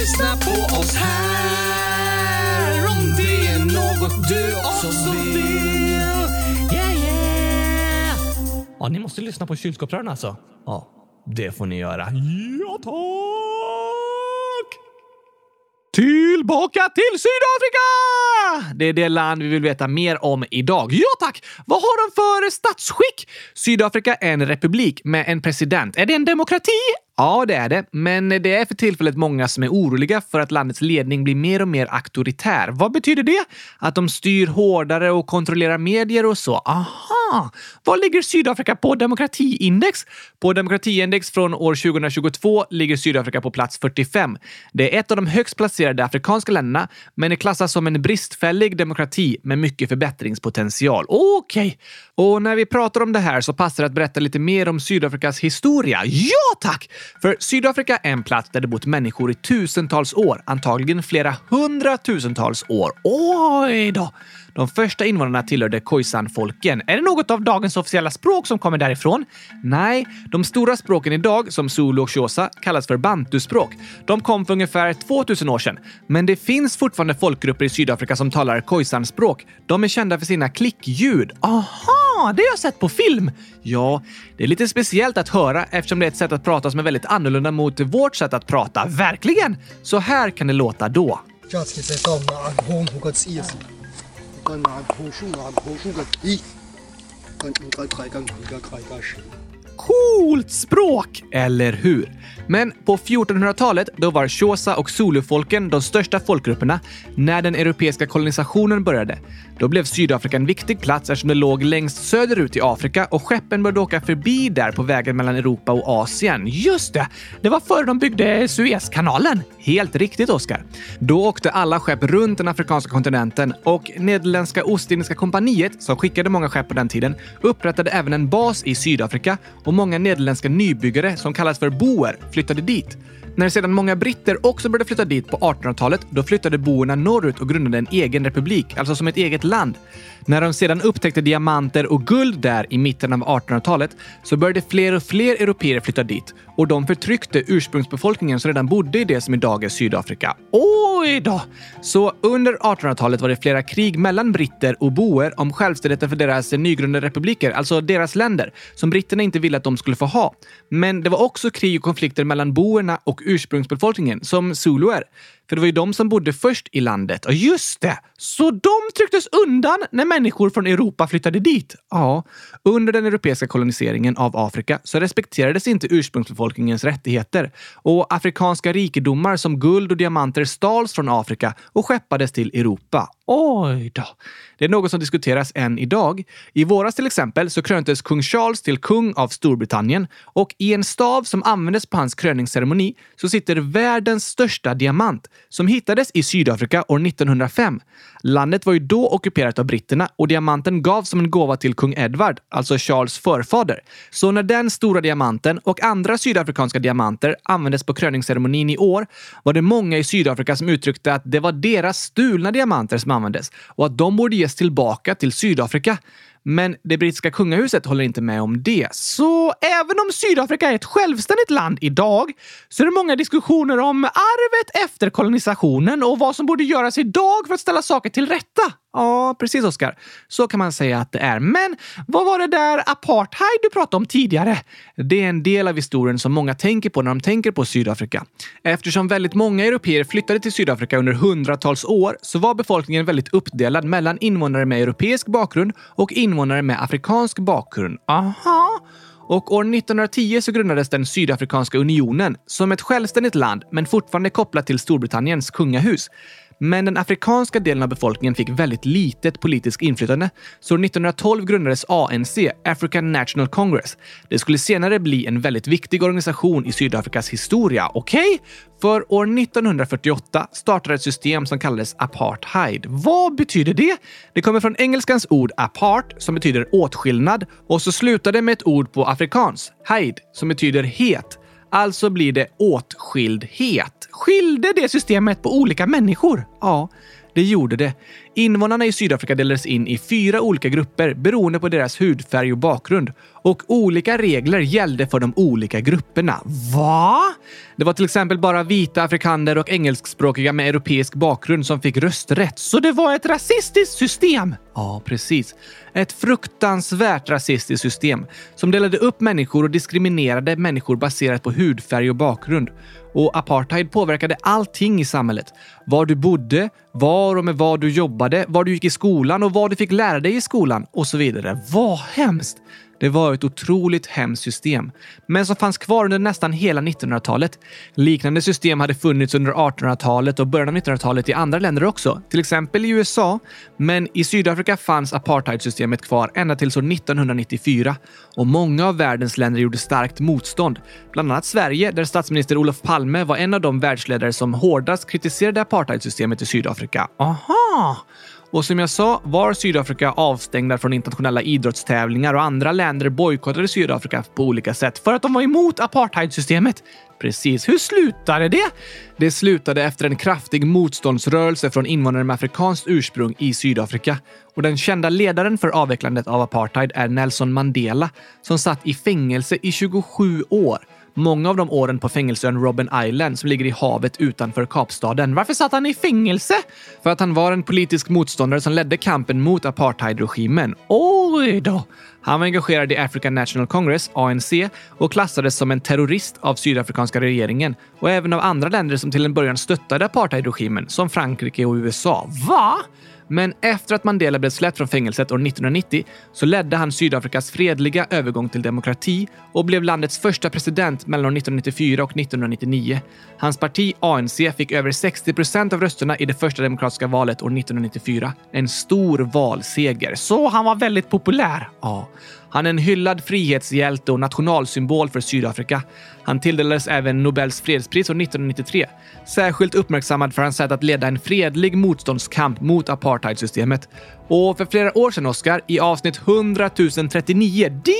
lyssna på oss här om det är något du också vill. Yeah, yeah! Ja, ni måste lyssna på kylskåpsrören alltså. Ja, det får ni göra. Ja, tack! Tillbaka till Sydafrika! Det är det land vi vill veta mer om idag. Ja tack! Vad har de för statsskick? Sydafrika är en republik med en president. Är det en demokrati? Ja, det är det. Men det är för tillfället många som är oroliga för att landets ledning blir mer och mer auktoritär. Vad betyder det? Att de styr hårdare och kontrollerar medier och så? Aha! Ah, Vad ligger Sydafrika på demokratiindex? På demokratiindex från år 2022 ligger Sydafrika på plats 45. Det är ett av de högst placerade afrikanska länderna, men det klassas som en bristfällig demokrati med mycket förbättringspotential. Okej. Och när vi pratar om det här så passar det att berätta lite mer om Sydafrikas historia. Ja, tack! För Sydafrika är en plats där det bott människor i tusentals år, antagligen flera hundratusentals år. Oj då! De första invånarna tillhörde Khoisan-folken. Är det något av dagens officiella språk som kommer därifrån? Nej, de stora språken idag, som zulu och xhosa, kallas för bantuspråk. De kom för ungefär 2000 år sedan. Men det finns fortfarande folkgrupper i Sydafrika som talar Khoisan-språk. De är kända för sina klickljud. Aha, det har jag sett på film! Ja, det är lite speciellt att höra eftersom det är ett sätt att prata som är väldigt annorlunda mot vårt sätt att prata. Verkligen! Så här kan det låta då. 干拿棵树，拿棵树个皮，干一个砍，干一个砍，干一个。Coolt språk! Eller hur? Men på 1400-talet då var Xhosa och Zulufolken de största folkgrupperna när den europeiska kolonisationen började. Då blev Sydafrika en viktig plats eftersom det låg längst söderut i Afrika och skeppen började åka förbi där på vägen mellan Europa och Asien. Just det! Det var före de byggde Suezkanalen. Helt riktigt, Oscar! Då åkte alla skepp runt den afrikanska kontinenten och Nederländska Ostindiska kompaniet, som skickade många skepp på den tiden, upprättade även en bas i Sydafrika och många nederländska nybyggare som kallas för boer flyttade dit. När sedan många britter också började flytta dit på 1800-talet, då flyttade boerna norrut och grundade en egen republik, alltså som ett eget land. När de sedan upptäckte diamanter och guld där i mitten av 1800-talet så började fler och fler europeer flytta dit och de förtryckte ursprungsbefolkningen som redan bodde i det som idag är Sydafrika. Oj då! Så under 1800-talet var det flera krig mellan britter och boer om självständigheten för deras nygrundade republiker, alltså deras länder, som britterna inte ville att de skulle få ha. Men det var också krig och konflikter mellan boerna och ursprungsbefolkningen, som zuluer. För det var ju de som bodde först i landet. Ja, just det! Så de trycktes undan när människor från Europa flyttade dit? Ja. Under den europeiska koloniseringen av Afrika så respekterades inte ursprungsbefolkningens rättigheter och afrikanska rikedomar som guld och diamanter stals från Afrika och skeppades till Europa. Oj då. Det är något som diskuteras än idag. I våras till exempel så kröntes kung Charles till kung av Storbritannien och i en stav som användes på hans kröningsceremoni så sitter världens största diamant som hittades i Sydafrika år 1905. Landet var ju då ockuperat av britterna och diamanten gavs som en gåva till kung Edward, alltså Charles förfader. Så när den stora diamanten och andra sydafrikanska diamanter användes på kröningsceremonin i år var det många i Sydafrika som uttryckte att det var deras stulna diamanter som användes och att de borde ges tillbaka till Sydafrika. Men det brittiska kungahuset håller inte med om det. Så även om Sydafrika är ett självständigt land idag så är det många diskussioner om arvet efter kolonisationen och vad som borde göras idag för att ställa saker till rätta. Ja, precis Oskar. Så kan man säga att det är. Men vad var det där apartheid du pratade om tidigare? Det är en del av historien som många tänker på när de tänker på Sydafrika. Eftersom väldigt många europeer flyttade till Sydafrika under hundratals år så var befolkningen väldigt uppdelad mellan invånare med europeisk bakgrund och invånare med afrikansk bakgrund. Aha! Och år 1910 så grundades den Sydafrikanska unionen som ett självständigt land, men fortfarande kopplat till Storbritanniens kungahus. Men den afrikanska delen av befolkningen fick väldigt litet politiskt inflytande. Så 1912 grundades ANC, African National Congress. Det skulle senare bli en väldigt viktig organisation i Sydafrikas historia. Okej? Okay? För år 1948 startade ett system som kallades apartheid. Vad betyder det? Det kommer från engelskans ord apart, som betyder åtskillnad, och så slutade med ett ord på afrikans, heid, som betyder het. Alltså blir det åtskildhet. Skilde det systemet på olika människor? Ja, det gjorde det. Invånarna i Sydafrika delades in i fyra olika grupper beroende på deras hudfärg och bakgrund. Och olika regler gällde för de olika grupperna. Va? Det var till exempel bara vita afrikaner och engelskspråkiga med europeisk bakgrund som fick rösträtt. Så det var ett rasistiskt system? Ja, precis. Ett fruktansvärt rasistiskt system som delade upp människor och diskriminerade människor baserat på hudfärg och bakgrund. Och apartheid påverkade allting i samhället. Var du bodde, var och med vad du jobbade, var du gick i skolan och vad du fick lära dig i skolan och så vidare. Vad hemskt! Det var ett otroligt hemskt system, men som fanns kvar under nästan hela 1900-talet. Liknande system hade funnits under 1800-talet och början av 1900-talet i andra länder också, till exempel i USA. Men i Sydafrika fanns apartheidsystemet kvar ända till år 1994 och många av världens länder gjorde starkt motstånd. Bland annat Sverige, där statsminister Olof Palme var en av de världsledare som hårdast kritiserade apartheidsystemet i Sydafrika. Aha! Och som jag sa var Sydafrika avstängda från internationella idrottstävlingar och andra länder bojkottade Sydafrika på olika sätt för att de var emot apartheidsystemet. Precis. Hur slutade det? Det slutade efter en kraftig motståndsrörelse från invånare med afrikanskt ursprung i Sydafrika. Och den kända ledaren för avvecklandet av apartheid är Nelson Mandela som satt i fängelse i 27 år Många av de åren på fängelseön Robben Island som ligger i havet utanför Kapstaden. Varför satt han i fängelse? För att han var en politisk motståndare som ledde kampen mot apartheidregimen. Oj då! Han var engagerad i African National Congress, ANC, och klassades som en terrorist av sydafrikanska regeringen och även av andra länder som till en början stöttade apartheidregimen, som Frankrike och USA. Va? Men efter att Mandela blev släppt från fängelset år 1990 så ledde han Sydafrikas fredliga övergång till demokrati och blev landets första president mellan 1994 och 1999. Hans parti ANC fick över 60 procent av rösterna i det första demokratiska valet år 1994. En stor valseger. Så han var väldigt populär? Ja. Han är en hyllad frihetshjälte och nationalsymbol för Sydafrika. Han tilldelades även Nobels fredspris år 1993. Särskilt uppmärksammad för hans sätt att leda en fredlig motståndskamp mot apartheidsystemet. Och för flera år sedan, Oscar, i avsnitt 100 039, det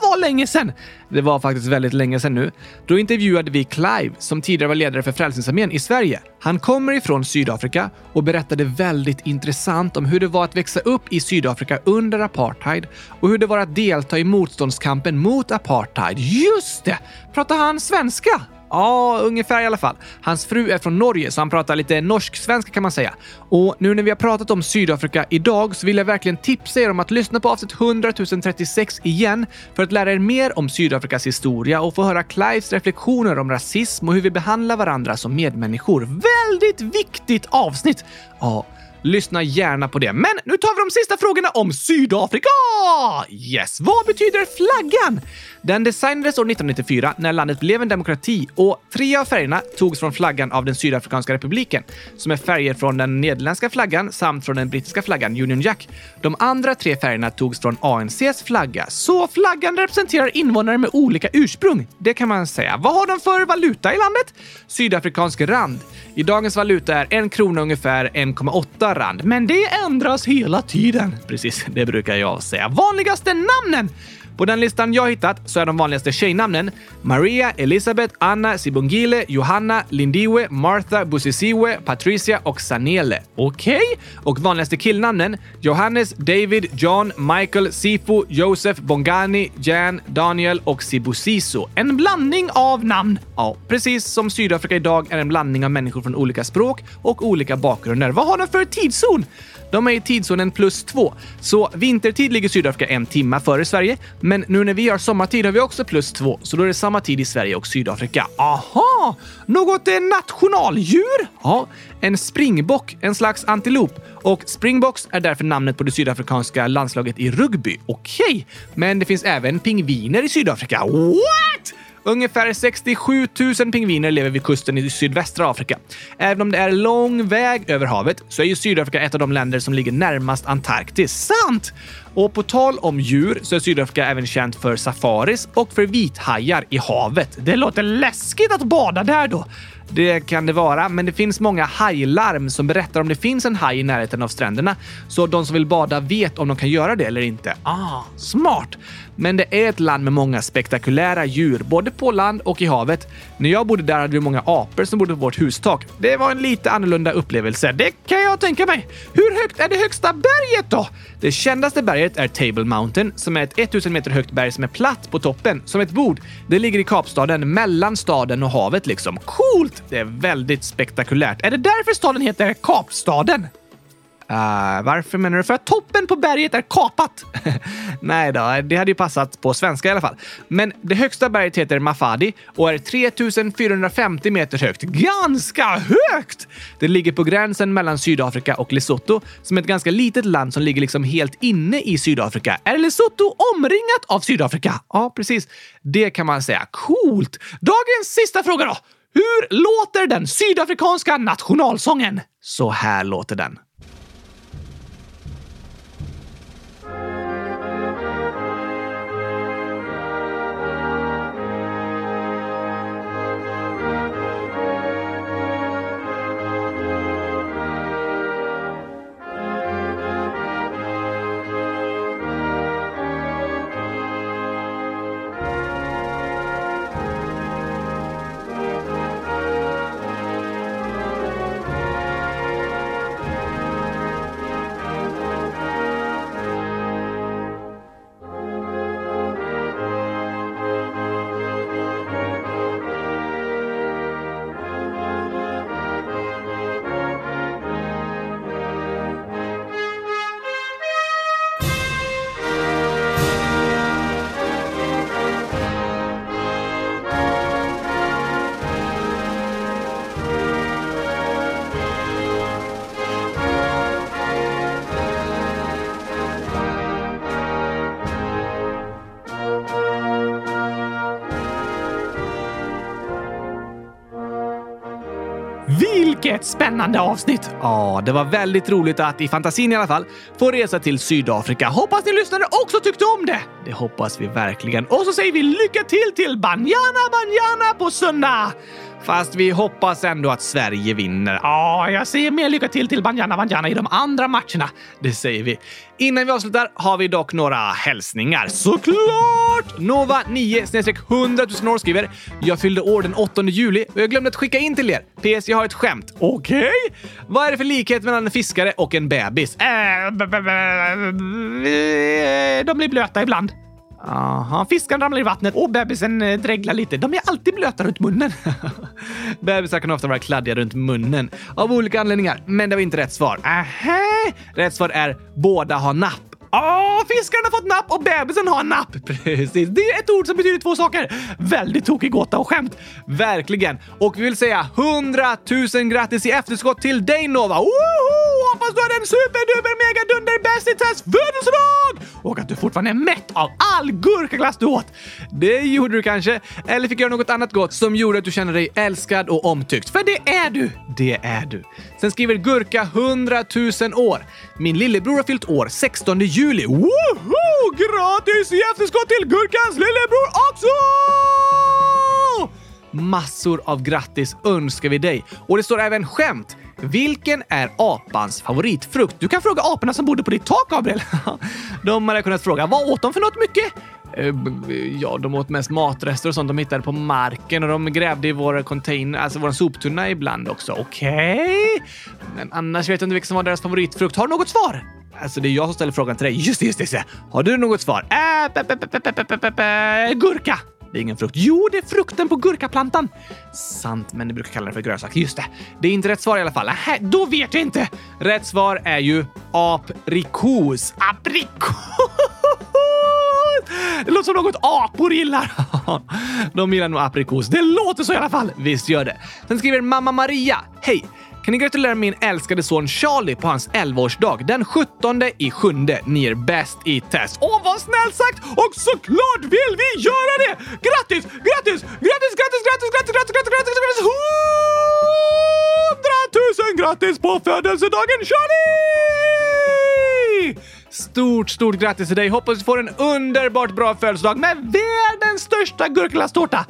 var länge sedan! Det var faktiskt väldigt länge sedan nu. Då intervjuade vi Clive, som tidigare var ledare för Frälsningsarmén i Sverige. Han kommer ifrån Sydafrika och berättade väldigt intressant om hur det var att växa upp i Sydafrika under apartheid och hur det var att delta i motståndskampen mot apartheid. Just det! Pratar han svenska? Ja, ungefär i alla fall. Hans fru är från Norge, så han pratar lite norsk-svenska kan man säga. Och nu när vi har pratat om Sydafrika idag så vill jag verkligen tipsa er om att lyssna på avsnitt 100 036 igen för att lära er mer om Sydafrikas historia och få höra Clives reflektioner om rasism och hur vi behandlar varandra som medmänniskor. Väldigt viktigt avsnitt! Ja, Lyssna gärna på det. Men nu tar vi de sista frågorna om Sydafrika! Yes, vad betyder flaggan? Den designades år 1994 när landet blev en demokrati och tre av färgerna togs från flaggan av den Sydafrikanska republiken, som är färger från den nederländska flaggan samt från den brittiska flaggan Union Jack. De andra tre färgerna togs från ANCs flagga, så flaggan representerar invånare med olika ursprung. Det kan man säga. Vad har de för valuta i landet? Sydafrikansk rand. I dagens valuta är en krona ungefär 1,8 rand, men det ändras hela tiden. Precis, det brukar jag säga. Vanligaste namnen? På den listan jag hittat så är de vanligaste tjejnamnen Maria, Elisabeth, Anna, Sibongile, Johanna, Lindiwe, Martha, Busisiwe, Patricia och Sanele. Okej? Okay? Och vanligaste killnamnen Johannes, David, John, Michael, Sifu, Josef, Bongani, Jan, Daniel och Sibusiso. En blandning av namn. Ja, precis som Sydafrika idag är en blandning av människor från olika språk och olika bakgrunder. Vad har de för tidszon? De är i tidszonen plus två, så vintertid ligger Sydafrika en timme före Sverige. Men nu när vi har sommartid har vi också plus två, så då är det samma tid i Sverige och Sydafrika. Aha! Något nationaldjur? Ja, en springbock, en slags antilop. Och Springboks är därför namnet på det sydafrikanska landslaget i rugby. Okej, okay. men det finns även pingviner i Sydafrika. What? Ungefär 67 000 pingviner lever vid kusten i sydvästra Afrika. Även om det är lång väg över havet så är ju Sydafrika ett av de länder som ligger närmast Antarktis. Sant! Och på tal om djur så är Sydafrika även känt för safaris och för vithajar i havet. Det låter läskigt att bada där då. Det kan det vara, men det finns många hajlarm som berättar om det finns en haj i närheten av stränderna. Så de som vill bada vet om de kan göra det eller inte. Ah, smart! Men det är ett land med många spektakulära djur, både på land och i havet. När jag bodde där hade vi många apor som bodde på vårt hustak. Det var en lite annorlunda upplevelse, det kan jag tänka mig. Hur högt är det högsta berget då? Det kändaste berget är Table Mountain, som är ett 1000 meter högt berg som är platt på toppen, som ett bord. Det ligger i Kapstaden, mellan staden och havet liksom. Coolt! Det är väldigt spektakulärt. Är det därför staden heter Kapstaden? Uh, varför menar du? För att toppen på berget är kapat? Nej då, det hade ju passat på svenska i alla fall. Men det högsta berget heter Mafadi och är 3450 meter högt. Ganska högt! Det ligger på gränsen mellan Sydafrika och Lesotho, som är ett ganska litet land som ligger liksom helt inne i Sydafrika. Är Lesotho omringat av Sydafrika? Ja, precis. Det kan man säga. Coolt! Dagens sista fråga då. Hur låter den sydafrikanska nationalsången? Så här låter den. Ett spännande avsnitt! Ja, det var väldigt roligt att i fantasin i alla fall få resa till Sydafrika. Hoppas ni lyssnade också tyckte om det! Det hoppas vi verkligen. Och så säger vi lycka till till Banjana Banjana på söndag! Fast vi hoppas ändå att Sverige vinner. Ja, jag säger mer lycka till till Banjana Banjana i de andra matcherna. Det säger vi. Innan vi avslutar har vi dock några hälsningar. Såklart! Nova 9 100 000 år skriver “Jag fyllde år den 8 juli och jag glömde att skicka in till er. PS, jag har ett skämt. Okej? Okay. Vad är det för likhet mellan en fiskare och en bebis? Äh, de blir blöta ibland. Aha, fisken ramlar i vattnet och bebisen eh, dreglar lite. De är alltid blöta runt munnen. Bebisar kan ofta vara kladdiga runt munnen av olika anledningar, men det var inte rätt svar. Aha. Rätt svar är båda har napp. Åh, fiskaren har fått napp och bebisen har napp! Precis, det är ett ord som betyder två saker. Väldigt tokig gåta och skämt. Verkligen. Och vi vill säga 100 000 grattis i efterskott till dig Nova! Woho! Hoppas du hade en superduper mega dunder bäst i test födelsedag! Fortfarande är mätt av all gurkaglass du åt. Det gjorde du kanske. Eller fick göra något annat gott som gjorde att du känner dig älskad och omtyckt. För det är du! Det är du. Sen skriver Gurka 100 000 år. Min lillebror har fyllt år 16 juli. Woho! Gratis i efterskott till Gurkans lillebror också! Massor av grattis önskar vi dig. Och det står även skämt. Vilken är apans favoritfrukt? Du kan fråga aporna som bodde på ditt tak, Gabriel. de hade kunnat fråga. Vad åt de för något mycket? Ja, de åt mest matrester och sånt de hittade på marken och de grävde i vår container, alltså vår soptunna ibland också. Okej? Okay. Men annars vet jag inte vilken som var deras favoritfrukt. Har du något svar? Alltså, det är jag som ställer frågan till dig. Just det, just det. Har du något svar? Äh, gurka. Det är ingen frukt. Jo, det är frukten på gurkaplantan. Sant, men ni brukar kalla det för grönsak. Just det. Det är inte rätt svar i alla fall. Nähä, då vet jag inte. Rätt svar är ju aprikos. Aprikos! Det låter som något apor gillar. De gillar nog aprikos. Det låter så i alla fall. Visst gör det. Sen skriver mamma Maria. Hej! Kan ni gratulera min älskade son Charlie på hans 11-årsdag den 17 i sjunde. Ni är bäst i test. Åh, vad snällt sagt! Och såklart vill vi göra det! Grattis, grattis, grattis, grattis, grattis, grattis, grattis, grattis, grattis, grattis! Hundratusen grattis på födelsedagen Charlie! Stort, stort grattis till dig! Hoppas du får en underbart bra födelsedag med världens största gurkaglasstårta!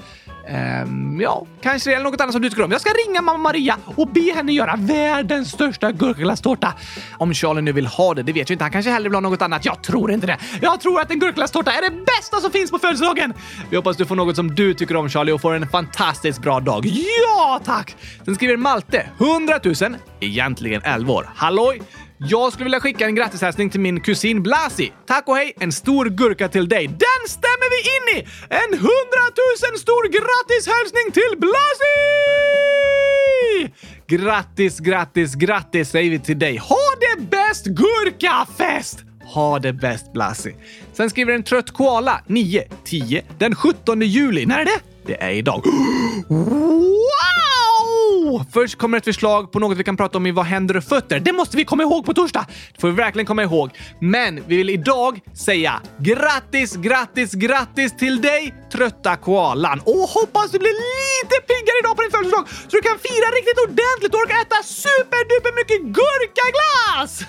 Um, ja, kanske det eller något annat som du tycker om. Jag ska ringa mamma Maria och be henne göra världens största gurkaglasstårta. Om Charlie nu vill ha det, det vet jag inte. Han kanske hellre vill ha något annat. Jag tror inte det. Jag tror att en gurkaglasstårta är det bästa som finns på födelsedagen. Vi hoppas du får något som du tycker om Charlie och får en fantastiskt bra dag. Ja, tack! Sen skriver Malte, 100 000, egentligen 11 år. Halloj! Jag skulle vilja skicka en grattishälsning till min kusin Blasi. Tack och hej, en stor gurka till dig. Den stämmer vi in i! En hundratusen stor grattishälsning till Blasi! Grattis, grattis, grattis säger vi till dig. Ha det bäst gurkafest! Ha det bäst Blasi. Sen skriver en trött koala 9, 10, den 17 juli. När är det? Det är idag. Wow! Oh, först kommer ett förslag på något vi kan prata om i Vad händer och fötter. Det måste vi komma ihåg på torsdag! Det får vi verkligen komma ihåg. Men vi vill idag säga grattis, grattis, grattis till dig, trötta koalan. Och hoppas du blir lite piggare idag på din födelsedag så du kan fira riktigt ordentligt och orka äta superduper mycket gurkaglass!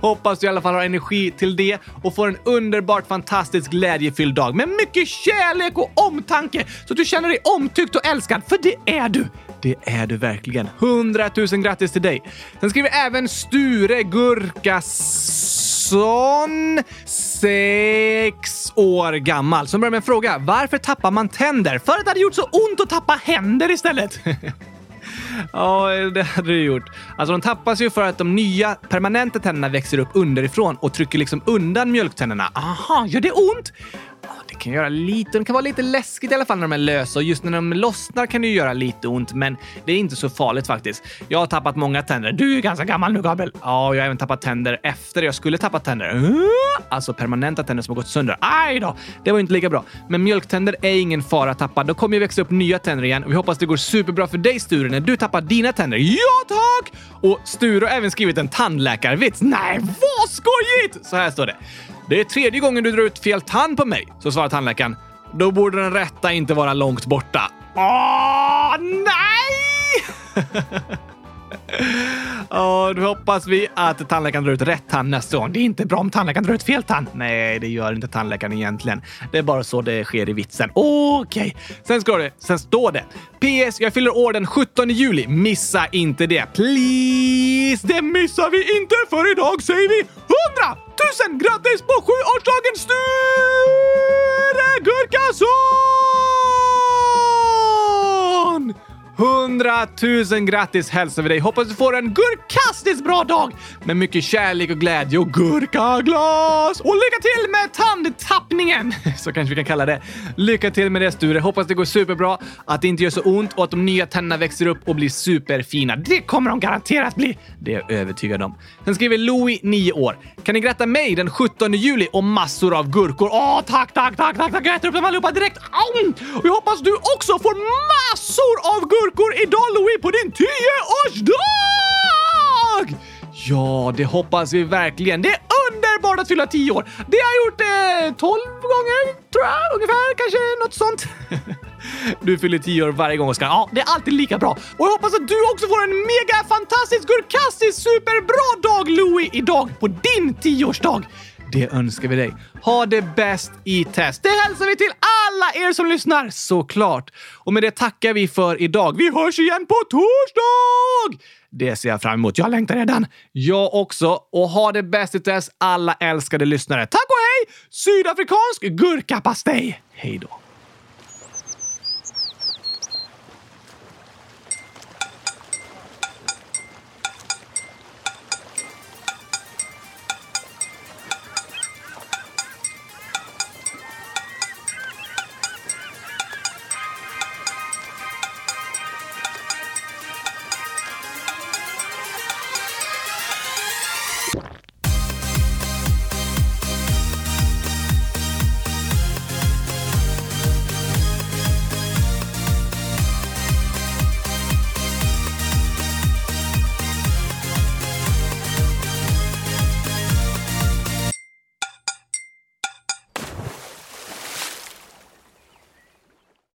hoppas du i alla fall har energi till det och får en underbart fantastisk glädjefylld dag med mycket kärlek och omtanke så att du känner dig omtyckt och älskad, för det är du. Det är du verkligen. 100 000 grattis till dig! Sen skriver även Sture Gurkasson, sex år gammal, som börjar med en fråga. Varför tappar man tänder? För att det hade gjort så ont att tappa händer istället. Ja, det hade det gjort. Alltså de tappas ju för att de nya permanenta tänderna växer upp underifrån och trycker liksom undan mjölktänderna. Aha, gör det ont? Det kan göra lite, det kan vara lite läskigt i alla fall när de är lösa och just när de lossnar kan det ju göra lite ont, men det är inte så farligt faktiskt. Jag har tappat många tänder. Du är ganska gammal nu, Gabriel. Ja, jag har även tappat tänder efter jag skulle tappa tänder. Alltså permanenta tänder som har gått sönder. Aj då! Det var inte lika bra. Men mjölktänder är ingen fara att tappa. De kommer ju växa upp nya tänder igen och vi hoppas det går superbra för dig Sture när du tappar dina tänder. Ja tack! Och Sture har även skrivit en tandläkarvits. Nej, vad skojigt! Så här står det. Det är tredje gången du drar ut fel tand på mig, så svarar tandläkaren. Då borde den rätta inte vara långt borta. Åh, nej! Ja, då hoppas vi att tandläkaren drar ut rätt tand nästa gång. Det är inte bra om tandläkaren drar ut fel tand. Nej, det gör inte tandläkaren egentligen. Det är bara så det sker i vitsen. Okej. Sen, ska det, sen står det PS. Jag fyller år den 17 juli. Missa inte det. Please! Det missar vi inte för idag säger vi 100 000 grattis på sjuårsdagen Sture Gurkason! 100 000 grattis hälsar vi dig. Hoppas du får en gurkastiskt bra dag med mycket kärlek och glädje och gurkaglas. Och lycka till med tandtappningen! Så kanske vi kan kalla det. Lycka till med det Sture. Hoppas det går superbra, att det inte gör så ont och att de nya tänderna växer upp och blir superfina. Det kommer de garanterat bli. Det är jag övertygad om. Sen skriver Louie, 9 år. Kan ni gratta mig den 17 juli och massor av gurkor? Åh, tack, tack, tack, tack, tack. Jag äter upp dem allihopa direkt. Au! Och jag hoppas du också får massor av gurkor idag Louis på din tioårsdag! Ja, det hoppas vi verkligen. Det är underbart att fylla tio år. Det har jag gjort eh, 12 gånger, tror jag. Ungefär, kanske något sånt. Du fyller tio år varje gång, Oskar. Ja, det är alltid lika bra. Och jag hoppas att du också får en mega fantastisk, gurkastisk, superbra dag Louis idag på din tioårsdag. Det önskar vi dig. Ha det bäst i test. Det hälsar vi till alla er som lyssnar, såklart. Och med det tackar vi för idag. Vi hörs igen på torsdag! Det ser jag fram emot. Jag längtar redan. Jag också. Och ha det bäst i test, alla älskade lyssnare. Tack och hej! Sydafrikansk gurkapastej. Hej då.